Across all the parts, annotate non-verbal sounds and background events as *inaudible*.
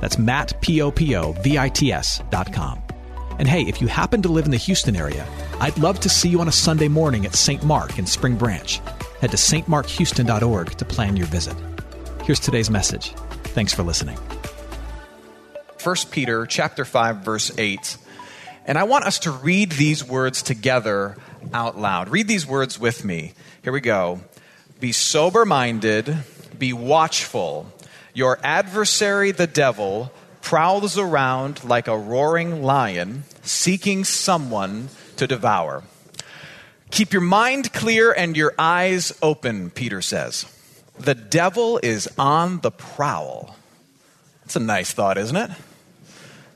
That's Matt, P-O-P-O-V-I-T-S dot com. And hey, if you happen to live in the Houston area, I'd love to see you on a Sunday morning at St. Mark in Spring Branch. Head to stmarkhouston.org to plan your visit. Here's today's message. Thanks for listening. 1 Peter chapter 5 verse 8. And I want us to read these words together out loud. Read these words with me. Here we go. Be sober minded, be watchful. Your adversary, the devil, prowls around like a roaring lion, seeking someone to devour. Keep your mind clear and your eyes open, Peter says. The devil is on the prowl. It's a nice thought, isn't it?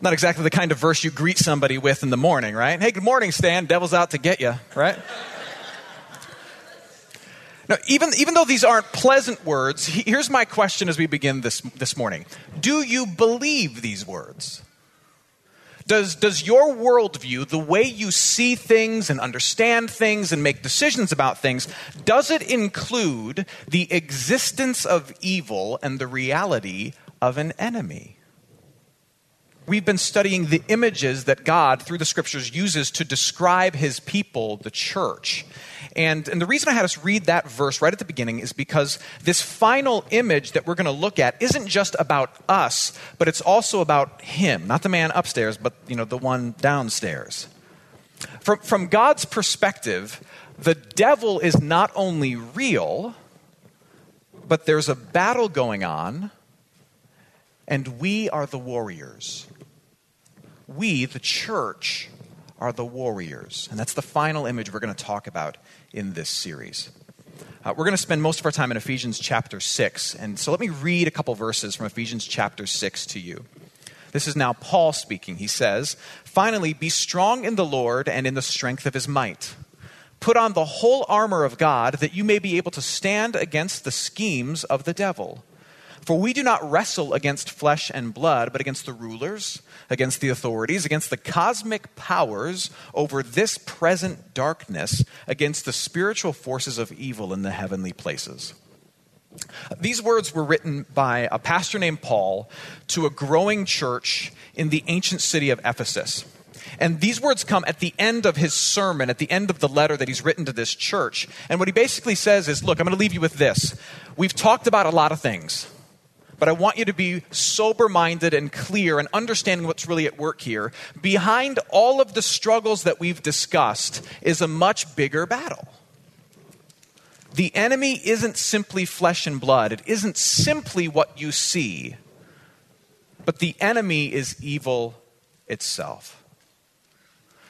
Not exactly the kind of verse you greet somebody with in the morning, right? Hey, good morning, Stan. Devil's out to get you, right? Now, even, even though these aren't pleasant words, here's my question as we begin this, this morning Do you believe these words? Does, does your worldview, the way you see things and understand things and make decisions about things, does it include the existence of evil and the reality of an enemy? We've been studying the images that God, through the scriptures, uses to describe his people, the church. And, and the reason I had us read that verse right at the beginning is because this final image that we're going to look at isn't just about us, but it's also about him, not the man upstairs, but you know, the one downstairs. From, from God's perspective, the devil is not only real, but there's a battle going on, and we are the warriors. We, the church, are the warriors. And that's the final image we're going to talk about in this series. Uh, we're going to spend most of our time in Ephesians chapter 6. And so let me read a couple verses from Ephesians chapter 6 to you. This is now Paul speaking. He says, Finally, be strong in the Lord and in the strength of his might. Put on the whole armor of God that you may be able to stand against the schemes of the devil. For we do not wrestle against flesh and blood, but against the rulers, against the authorities, against the cosmic powers over this present darkness, against the spiritual forces of evil in the heavenly places. These words were written by a pastor named Paul to a growing church in the ancient city of Ephesus. And these words come at the end of his sermon, at the end of the letter that he's written to this church. And what he basically says is Look, I'm going to leave you with this. We've talked about a lot of things but I want you to be sober minded and clear and understanding what's really at work here. Behind all of the struggles that we've discussed is a much bigger battle. The enemy isn't simply flesh and blood, it isn't simply what you see, but the enemy is evil itself.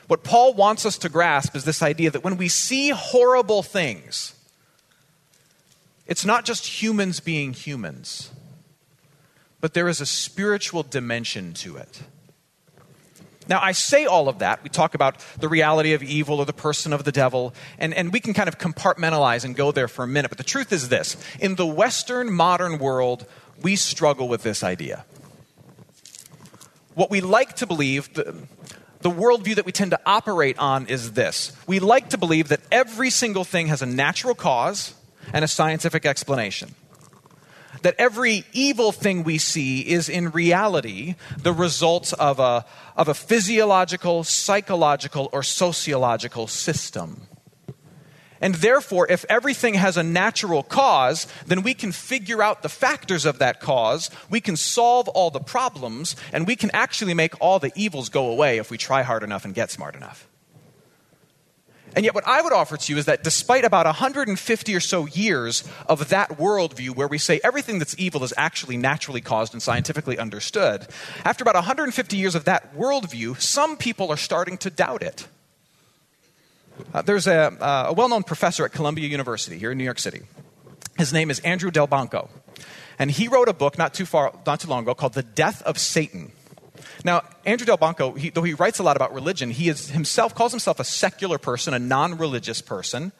What Paul wants us to grasp is this idea that when we see horrible things, it's not just humans being humans but there is a spiritual dimension to it. Now, I say all of that. We talk about the reality of evil or the person of the devil, and, and we can kind of compartmentalize and go there for a minute. But the truth is this in the Western modern world, we struggle with this idea. What we like to believe, the, the worldview that we tend to operate on is this we like to believe that every single thing has a natural cause and a scientific explanation that every evil thing we see is in reality the result of a, of a physiological, psychological, or sociological system. And therefore, if everything has a natural cause, then we can figure out the factors of that cause, we can solve all the problems, and we can actually make all the evils go away if we try hard enough and get smart enough. And yet, what I would offer to you is that despite about 150 or so years of that worldview where we say everything that's evil is actually naturally caused and scientifically understood, after about 150 years of that worldview, some people are starting to doubt it. Uh, there's a, uh, a well known professor at Columbia University here in New York City. His name is Andrew Delbanco. And he wrote a book not too, far, not too long ago called The Death of Satan. Now, Andrew Delbanco, he, though he writes a lot about religion, he is himself calls himself a secular person, a non religious person,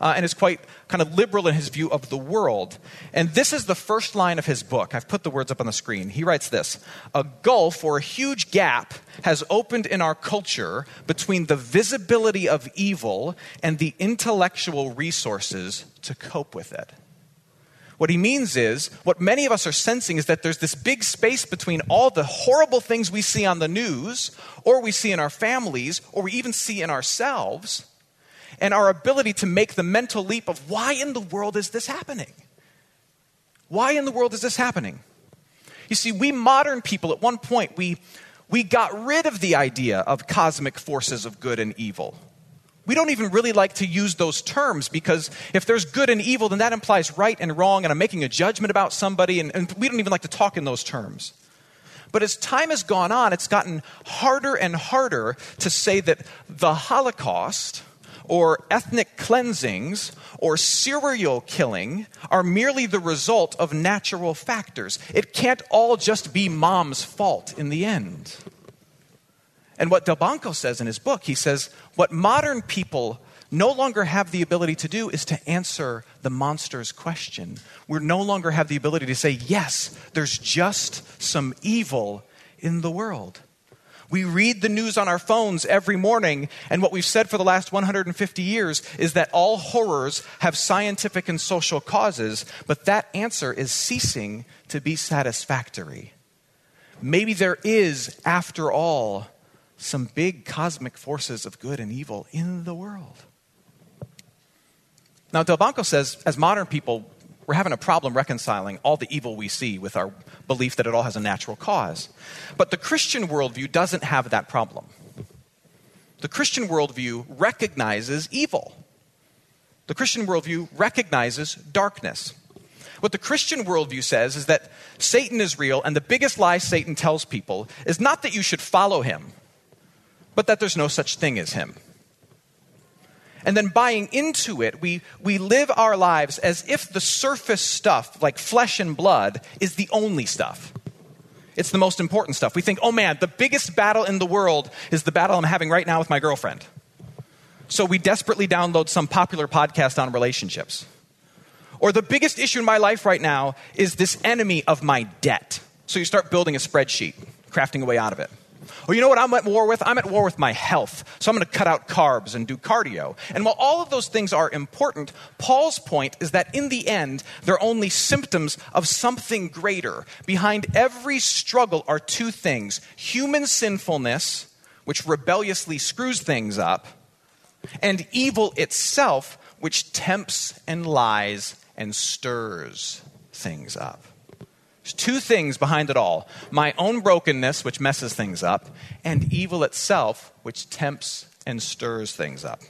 uh, and is quite kind of liberal in his view of the world. And this is the first line of his book. I've put the words up on the screen. He writes this A gulf or a huge gap has opened in our culture between the visibility of evil and the intellectual resources to cope with it. What he means is, what many of us are sensing is that there's this big space between all the horrible things we see on the news, or we see in our families, or we even see in ourselves, and our ability to make the mental leap of why in the world is this happening? Why in the world is this happening? You see, we modern people, at one point, we, we got rid of the idea of cosmic forces of good and evil we don't even really like to use those terms because if there's good and evil, then that implies right and wrong, and I'm making a judgment about somebody, and, and, we don't even like to talk in those terms. But as time has gone on, it's gotten harder and harder to say that the Holocaust or ethnic cleansings or serial killing are merely the result of natural factors. It can't all just be mom's fault in the end. And what Delbanco says in his book, he says, what modern people no longer have the ability to do is to answer the monster's question. We no longer have the ability to say, yes, there's just some evil in the world. We read the news on our phones every morning, and what we've said for the last 150 years is that all horrors have scientific and social causes, but that answer is ceasing to be satisfactory. Maybe there is, after all, some big cosmic forces of good and evil in the world. Now, Delbanco says, as modern people, we're having a problem reconciling all the evil we see with our belief that it all has a natural cause. But the Christian worldview doesn't have that problem. The Christian worldview recognizes evil. The Christian worldview recognizes darkness. What the Christian worldview says is that Satan is real, and the biggest lie Satan tells people is not that you should follow him, but that there's no such thing as him. And then buying into it, we, we live our lives as if the surface stuff, like flesh and blood, is the only stuff. It's the most important stuff. We think, oh man, the biggest battle in the world is the battle I'm having right now with my girlfriend. So we desperately download some popular podcast on relationships. Or the biggest issue in my life right now is this enemy of my debt. So you start building a spreadsheet, crafting a way out of it. Well, you know what I'm at war with? I'm at war with my health. So I'm going to cut out carbs and do cardio. And while all of those things are important, Paul's point is that in the end, they're only symptoms of something greater. Behind every struggle are two things human sinfulness, which rebelliously screws things up, and evil itself, which tempts and lies and stirs things up. There's two things behind it all my own brokenness, which messes things up, and evil itself, which tempts and stirs things up.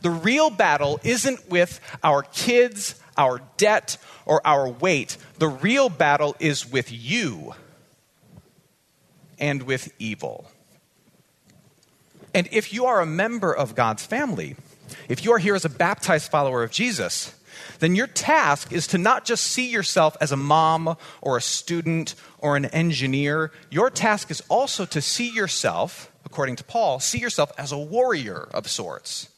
The real battle isn't with our kids, our debt, or our weight. The real battle is with you and with evil. And if you are a member of God's family, if you are here as a baptized follower of Jesus, then your task is to not just see yourself as a mom or a student or an engineer. Your task is also to see yourself, according to Paul, see yourself as a warrior of sorts.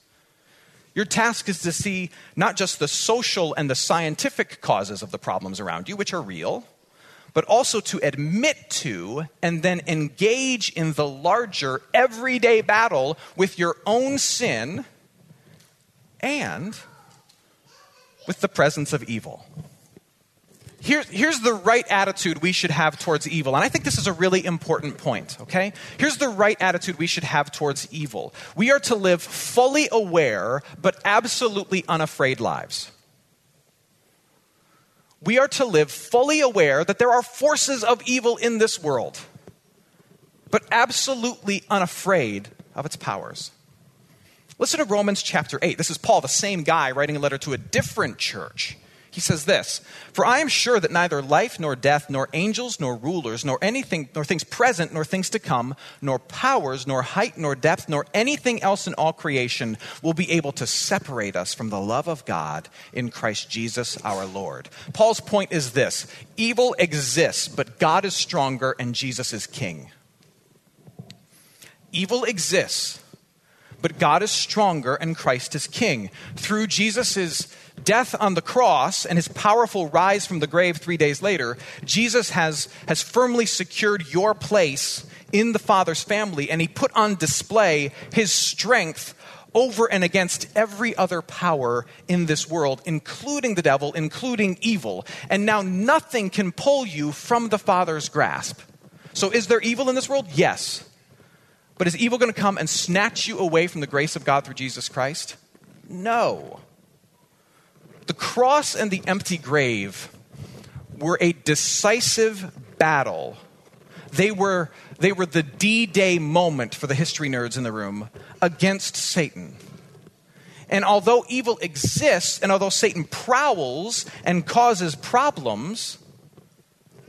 Your task is to see not just the social and the scientific causes of the problems around you, which are real, but also to admit to and then engage in the larger everyday battle with your own sin and with the presence of evil. Here, here's the right attitude we should have towards evil. And I think this is a really important point, okay? Here's the right attitude we should have towards evil. We are to live fully aware, but absolutely unafraid lives. We are to live fully aware that there are forces of evil in this world, but absolutely unafraid of its powers. Listen to Romans chapter 8. This is Paul, the same guy, writing a letter to a different church. He says this For I am sure that neither life nor death, nor angels nor rulers, nor anything, nor things present, nor things to come, nor powers, nor height, nor depth, nor anything else in all creation will be able to separate us from the love of God in Christ Jesus our Lord. Paul's point is this evil exists, but God is stronger and Jesus is king. Evil exists, but God is stronger and Christ is king. Through Jesus' death on the cross and his powerful rise from the grave three days later, Jesus has, has firmly secured your place in the Father's family, and he put on display his strength over and against every other power in this world, including the devil, including evil. And now nothing can pull you from the Father's grasp. So, is there evil in this world? Yes. But is evil going to come and snatch you away from the grace of God through Jesus Christ? No. The cross and the empty grave were a decisive battle. They were, they were the D Day moment for the history nerds in the room against Satan. And although evil exists, and although Satan prowls and causes problems,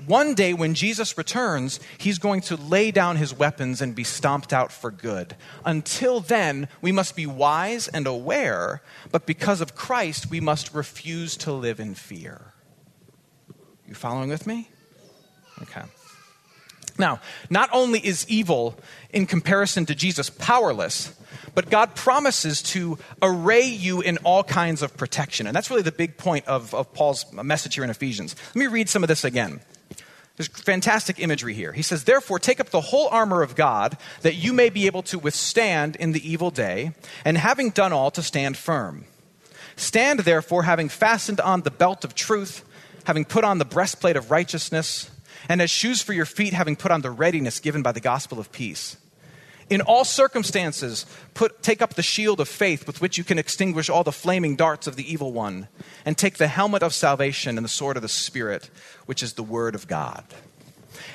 one day when Jesus returns, he's going to lay down his weapons and be stomped out for good. Until then, we must be wise and aware, but because of Christ, we must refuse to live in fear. You following with me? Okay. Now, not only is evil, in comparison to Jesus, powerless, but God promises to array you in all kinds of protection. And that's really the big point of, of Paul's message here in Ephesians. Let me read some of this again. There's fantastic imagery here. He says, Therefore, take up the whole armor of God, that you may be able to withstand in the evil day, and having done all, to stand firm. Stand, therefore, having fastened on the belt of truth, having put on the breastplate of righteousness, and as shoes for your feet, having put on the readiness given by the gospel of peace. In all circumstances, put, take up the shield of faith with which you can extinguish all the flaming darts of the evil one, and take the helmet of salvation and the sword of the Spirit, which is the word of God.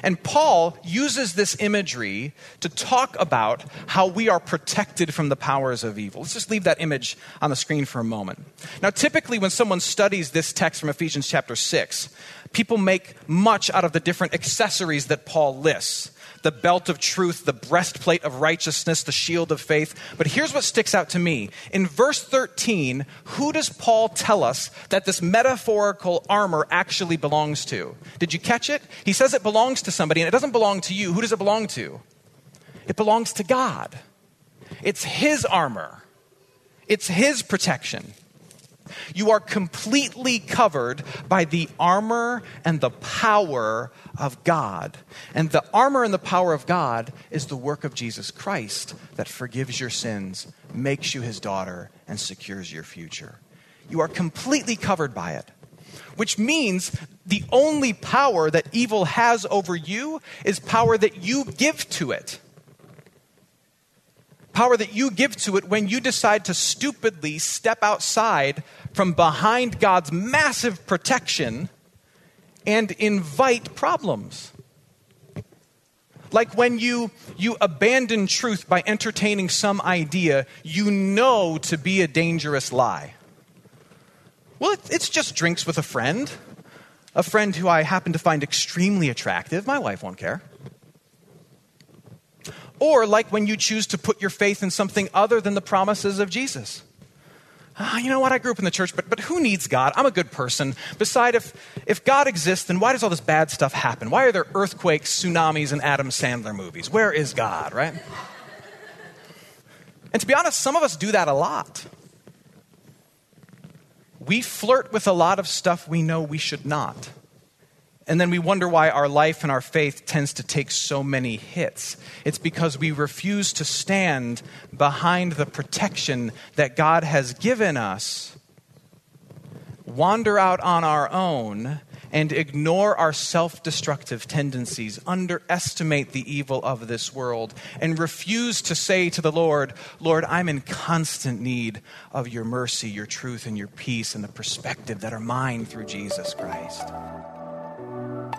And Paul uses this imagery to talk about how we are protected from the powers of evil. Let's just leave that image on the screen for a moment. Now, typically, when someone studies this text from Ephesians chapter 6, people make much out of the different accessories that Paul lists the belt of truth, the breastplate of righteousness, the shield of faith. But here's what sticks out to me. In verse 13, who does Paul tell us that this metaphorical armor actually belongs to? Did you catch it? He says it belongs to somebody, and it doesn't belong to you. Who does it belong to? It belongs to God. It's His armor, it's His protection. You are completely covered by the armor and the power of God. And the armor and the power of God is the work of Jesus Christ that forgives your sins, makes you his daughter, and secures your future. You are completely covered by it. Which means the only power that evil has over you is power that you give to it power that you give to it when you decide to stupidly step outside from behind God's massive protection and invite problems. Like when you, you abandon truth by entertaining some idea you know to be a dangerous lie. Well, it's just drinks with a friend, a friend who I happen to find extremely attractive. My wife won't care. Or like when you choose to put your faith in something other than the promises of Jesus. Ah, you know what? I grew up in the church, but, but who needs God? I'm a good person. Besides, if, if God exists, then why does all this bad stuff happen? Why are there earthquakes, tsunamis, and Adam Sandler movies? Where is God, right? And to be honest, some of us do that a lot. We flirt with a lot of stuff we know we should not. And then we wonder why our life and our faith tends to take so many hits. It's because we refuse to stand behind the protection that God has given us, wander out on our own, and ignore our self destructive tendencies, underestimate the evil of this world, and refuse to say to the Lord, Lord, I'm in constant need of your mercy, your truth, and your peace, and the perspective that are mine through Jesus Christ.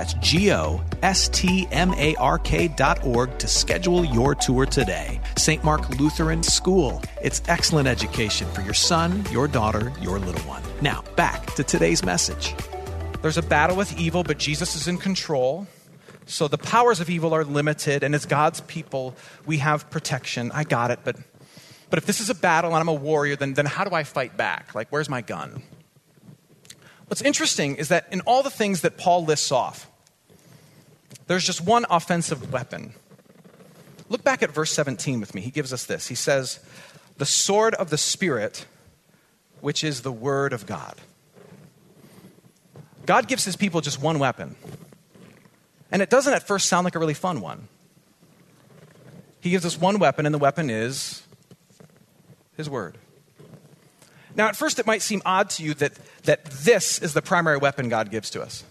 That's G O S T M A R K dot org to schedule your tour today. St. Mark Lutheran School. It's excellent education for your son, your daughter, your little one. Now, back to today's message. There's a battle with evil, but Jesus is in control. So the powers of evil are limited, and as God's people, we have protection. I got it, but, but if this is a battle and I'm a warrior, then, then how do I fight back? Like, where's my gun? What's interesting is that in all the things that Paul lists off, there's just one offensive weapon. Look back at verse 17 with me. He gives us this. He says, The sword of the Spirit, which is the word of God. God gives his people just one weapon. And it doesn't at first sound like a really fun one. He gives us one weapon, and the weapon is his word. Now, at first, it might seem odd to you that, that this is the primary weapon God gives to us.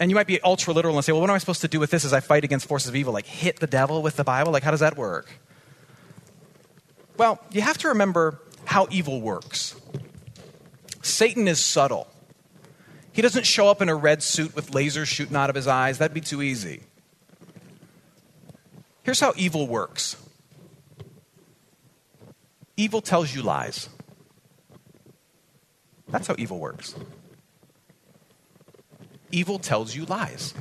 And you might be ultra literal and say, well, what am I supposed to do with this as I fight against forces of evil? Like hit the devil with the Bible? Like, how does that work? Well, you have to remember how evil works. Satan is subtle. He doesn't show up in a red suit with lasers shooting out of his eyes. That'd be too easy. Here's how evil works evil tells you lies. That's how evil works. Evil tells you lies.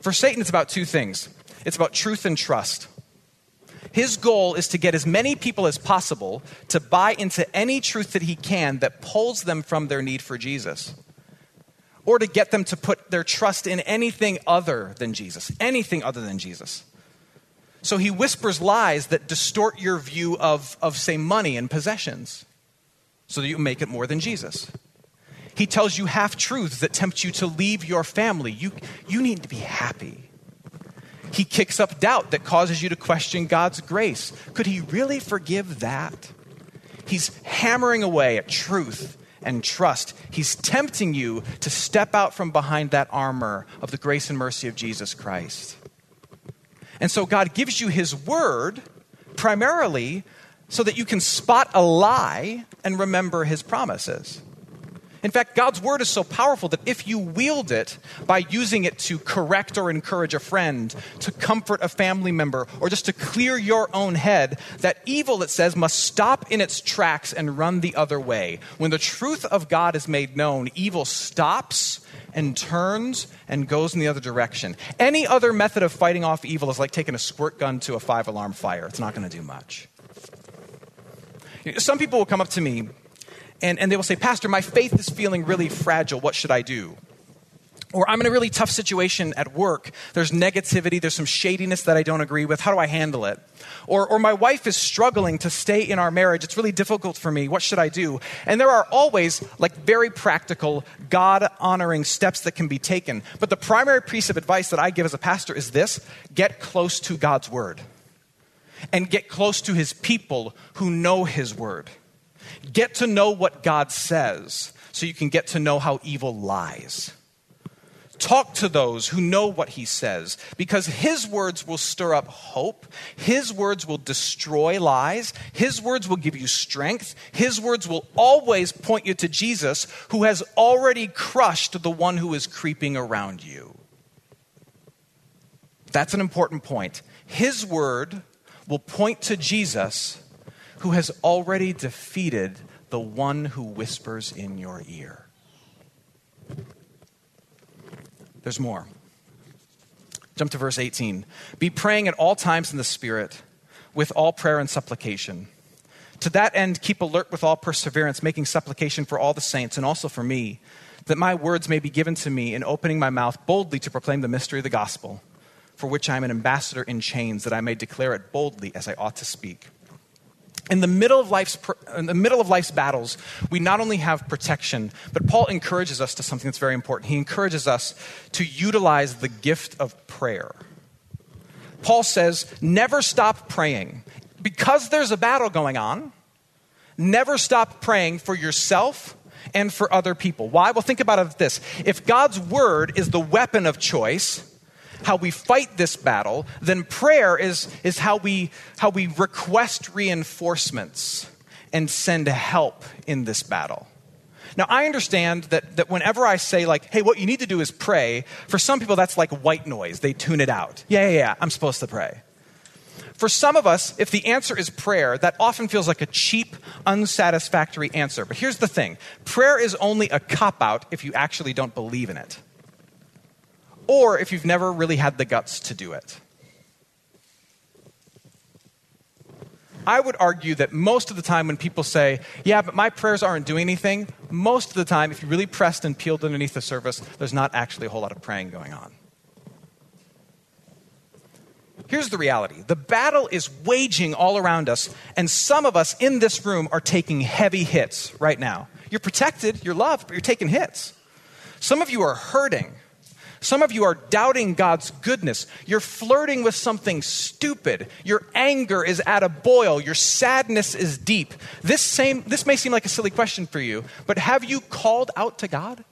For Satan, it's about two things it's about truth and trust. His goal is to get as many people as possible to buy into any truth that he can that pulls them from their need for Jesus. Or to get them to put their trust in anything other than Jesus, anything other than Jesus. So he whispers lies that distort your view of, of say, money and possessions so that you make it more than Jesus. He tells you half truths that tempt you to leave your family. You, you need to be happy. He kicks up doubt that causes you to question God's grace. Could he really forgive that? He's hammering away at truth and trust. He's tempting you to step out from behind that armor of the grace and mercy of Jesus Christ. And so God gives you his word primarily so that you can spot a lie and remember his promises. In fact, God's word is so powerful that if you wield it by using it to correct or encourage a friend, to comfort a family member, or just to clear your own head, that evil, it says, must stop in its tracks and run the other way. When the truth of God is made known, evil stops and turns and goes in the other direction. Any other method of fighting off evil is like taking a squirt gun to a five alarm fire, it's not going to do much. Some people will come up to me and, and they will say, Pastor, my faith is feeling really fragile. What should I do? Or I'm in a really tough situation at work. There's negativity, there's some shadiness that I don't agree with. How do I handle it? Or, or my wife is struggling to stay in our marriage. It's really difficult for me. What should I do? And there are always like very practical, God honoring steps that can be taken. But the primary piece of advice that I give as a pastor is this get close to God's word and get close to his people who know his word. Get to know what God says so you can get to know how evil lies. Talk to those who know what he says because his words will stir up hope. His words will destroy lies. His words will give you strength. His words will always point you to Jesus who has already crushed the one who is creeping around you. That's an important point. His word will point to Jesus who has already defeated the one who whispers in your ear. There's more. Jump to verse 18. Be praying at all times in the Spirit with all prayer and supplication. To that end, keep alert with all perseverance, making supplication for all the saints and also for me, that my words may be given to me in opening my mouth boldly to proclaim the mystery of the gospel, for which I am an ambassador in chains, that I may declare it boldly as I ought to speak in the middle of life's in the middle of life's battles we not only have protection but paul encourages us to something that's very important. He encourages us to utilize the gift of prayer. Paul says never stop praying. Because there's a battle going on never stop praying for yourself and for other people. Why? Well think about it this. If god's word is the weapon of choice how we fight this battle, then prayer is, is how, we, how we request reinforcements and send help in this battle. Now, I understand that, that whenever I say, like, hey, what you need to do is pray, for some people that's like white noise. They tune it out. Yeah, yeah, yeah, I'm supposed to pray. For some of us, if the answer is prayer, that often feels like a cheap, unsatisfactory answer. But here's the thing prayer is only a cop out if you actually don't believe in it, or if you've never really had the guts to do it. I would argue that most of the time when people say, yeah, but my prayers aren't doing anything, most of the time, if you really pressed and peeled underneath the surface, there's not actually a whole lot of praying going on. Here's the reality the battle is waging all around us, and some of us in this room are taking heavy hits right now. You're protected, you're loved, but you're taking hits. Some of you are hurting. Some of you are doubting God's goodness. You're flirting with something stupid. Your anger is at a boil. Your sadness is deep. This, same, this may seem like a silly question for you, but have you called out to God?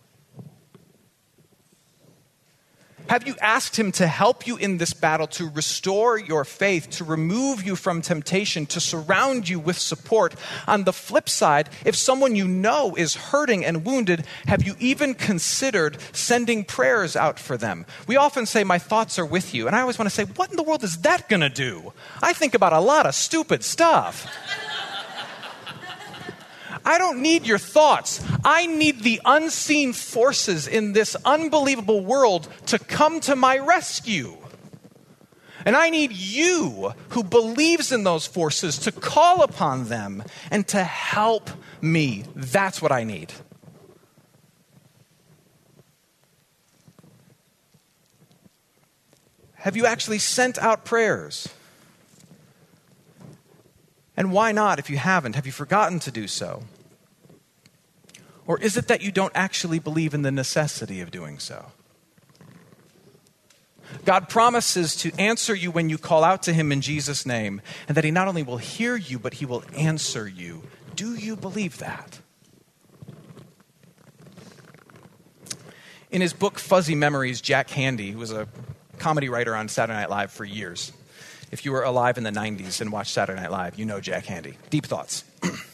Have you asked Him to help you in this battle, to restore your faith, to remove you from temptation, to surround you with support? On the flip side, if someone you know is hurting and wounded, have you even considered sending prayers out for them? We often say, My thoughts are with you. And I always want to say, What in the world is that going to do? I think about a lot of stupid stuff. I don't need your thoughts. I need the unseen forces in this unbelievable world to come to my rescue. And I need you who believes in those forces to call upon them and to help me. That's what I need. Have you actually sent out prayers? And why not if you haven't? Have you forgotten to do so? Or is it that you don't actually believe in the necessity of doing so? God promises to answer you when you call out to Him in Jesus' name, and that He not only will hear you, but He will answer you. Do you believe that? In his book Fuzzy Memories, Jack Handey, who was a comedy writer on Saturday Night Live for years, if you were alive in the 90s and watched Saturday Night Live, you know Jack Handey. Deep thoughts. *clears throat*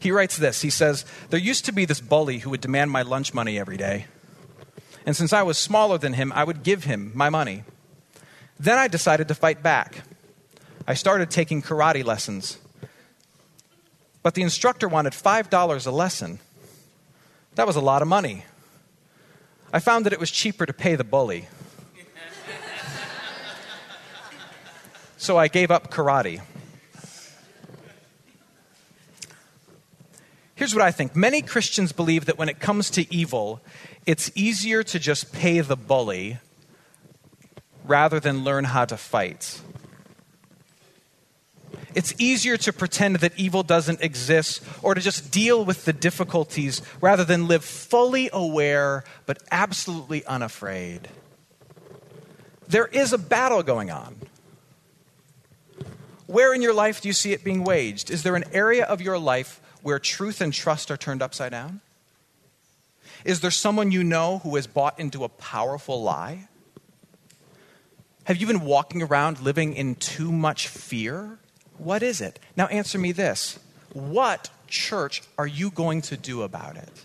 He writes this He says, There used to be this bully who would demand my lunch money every day. And since I was smaller than him, I would give him my money. Then I decided to fight back. I started taking karate lessons. But the instructor wanted $5 a lesson. That was a lot of money. I found that it was cheaper to pay the bully. *laughs* so I gave up karate. Here's what I think many Christians believe that when it comes to evil, it's easier to just pay the bully rather than learn how to fight. It's easier to pretend that evil doesn't exist or to just deal with the difficulties rather than live fully aware but absolutely unafraid. There is a battle going on. Where in your life do you see it being waged? Is there an area of your life where truth and trust are turned upside down? Is there someone you know who has bought into a powerful lie? Have you been walking around living in too much fear? What is it? Now answer me this What church are you going to do about it?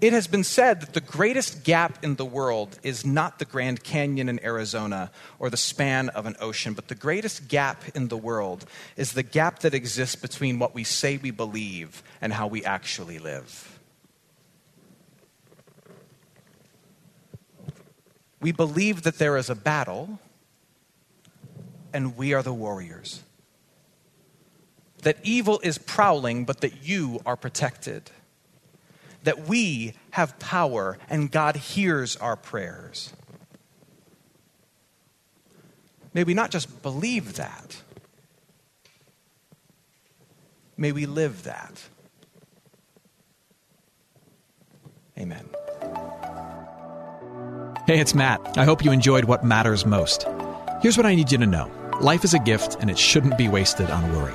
It has been said that the greatest gap in the world is not the Grand Canyon in Arizona or the span of an ocean, but the greatest gap in the world is the gap that exists between what we say we believe and how we actually live. We believe that there is a battle, and we are the warriors. That evil is prowling, but that you are protected that we have power and God hears our prayers. May we not just believe that, may we live that. Amen. Hey, it's Matt. I hope you enjoyed what matters most. Here's what I need you to know life is a gift, and it shouldn't be wasted on worry.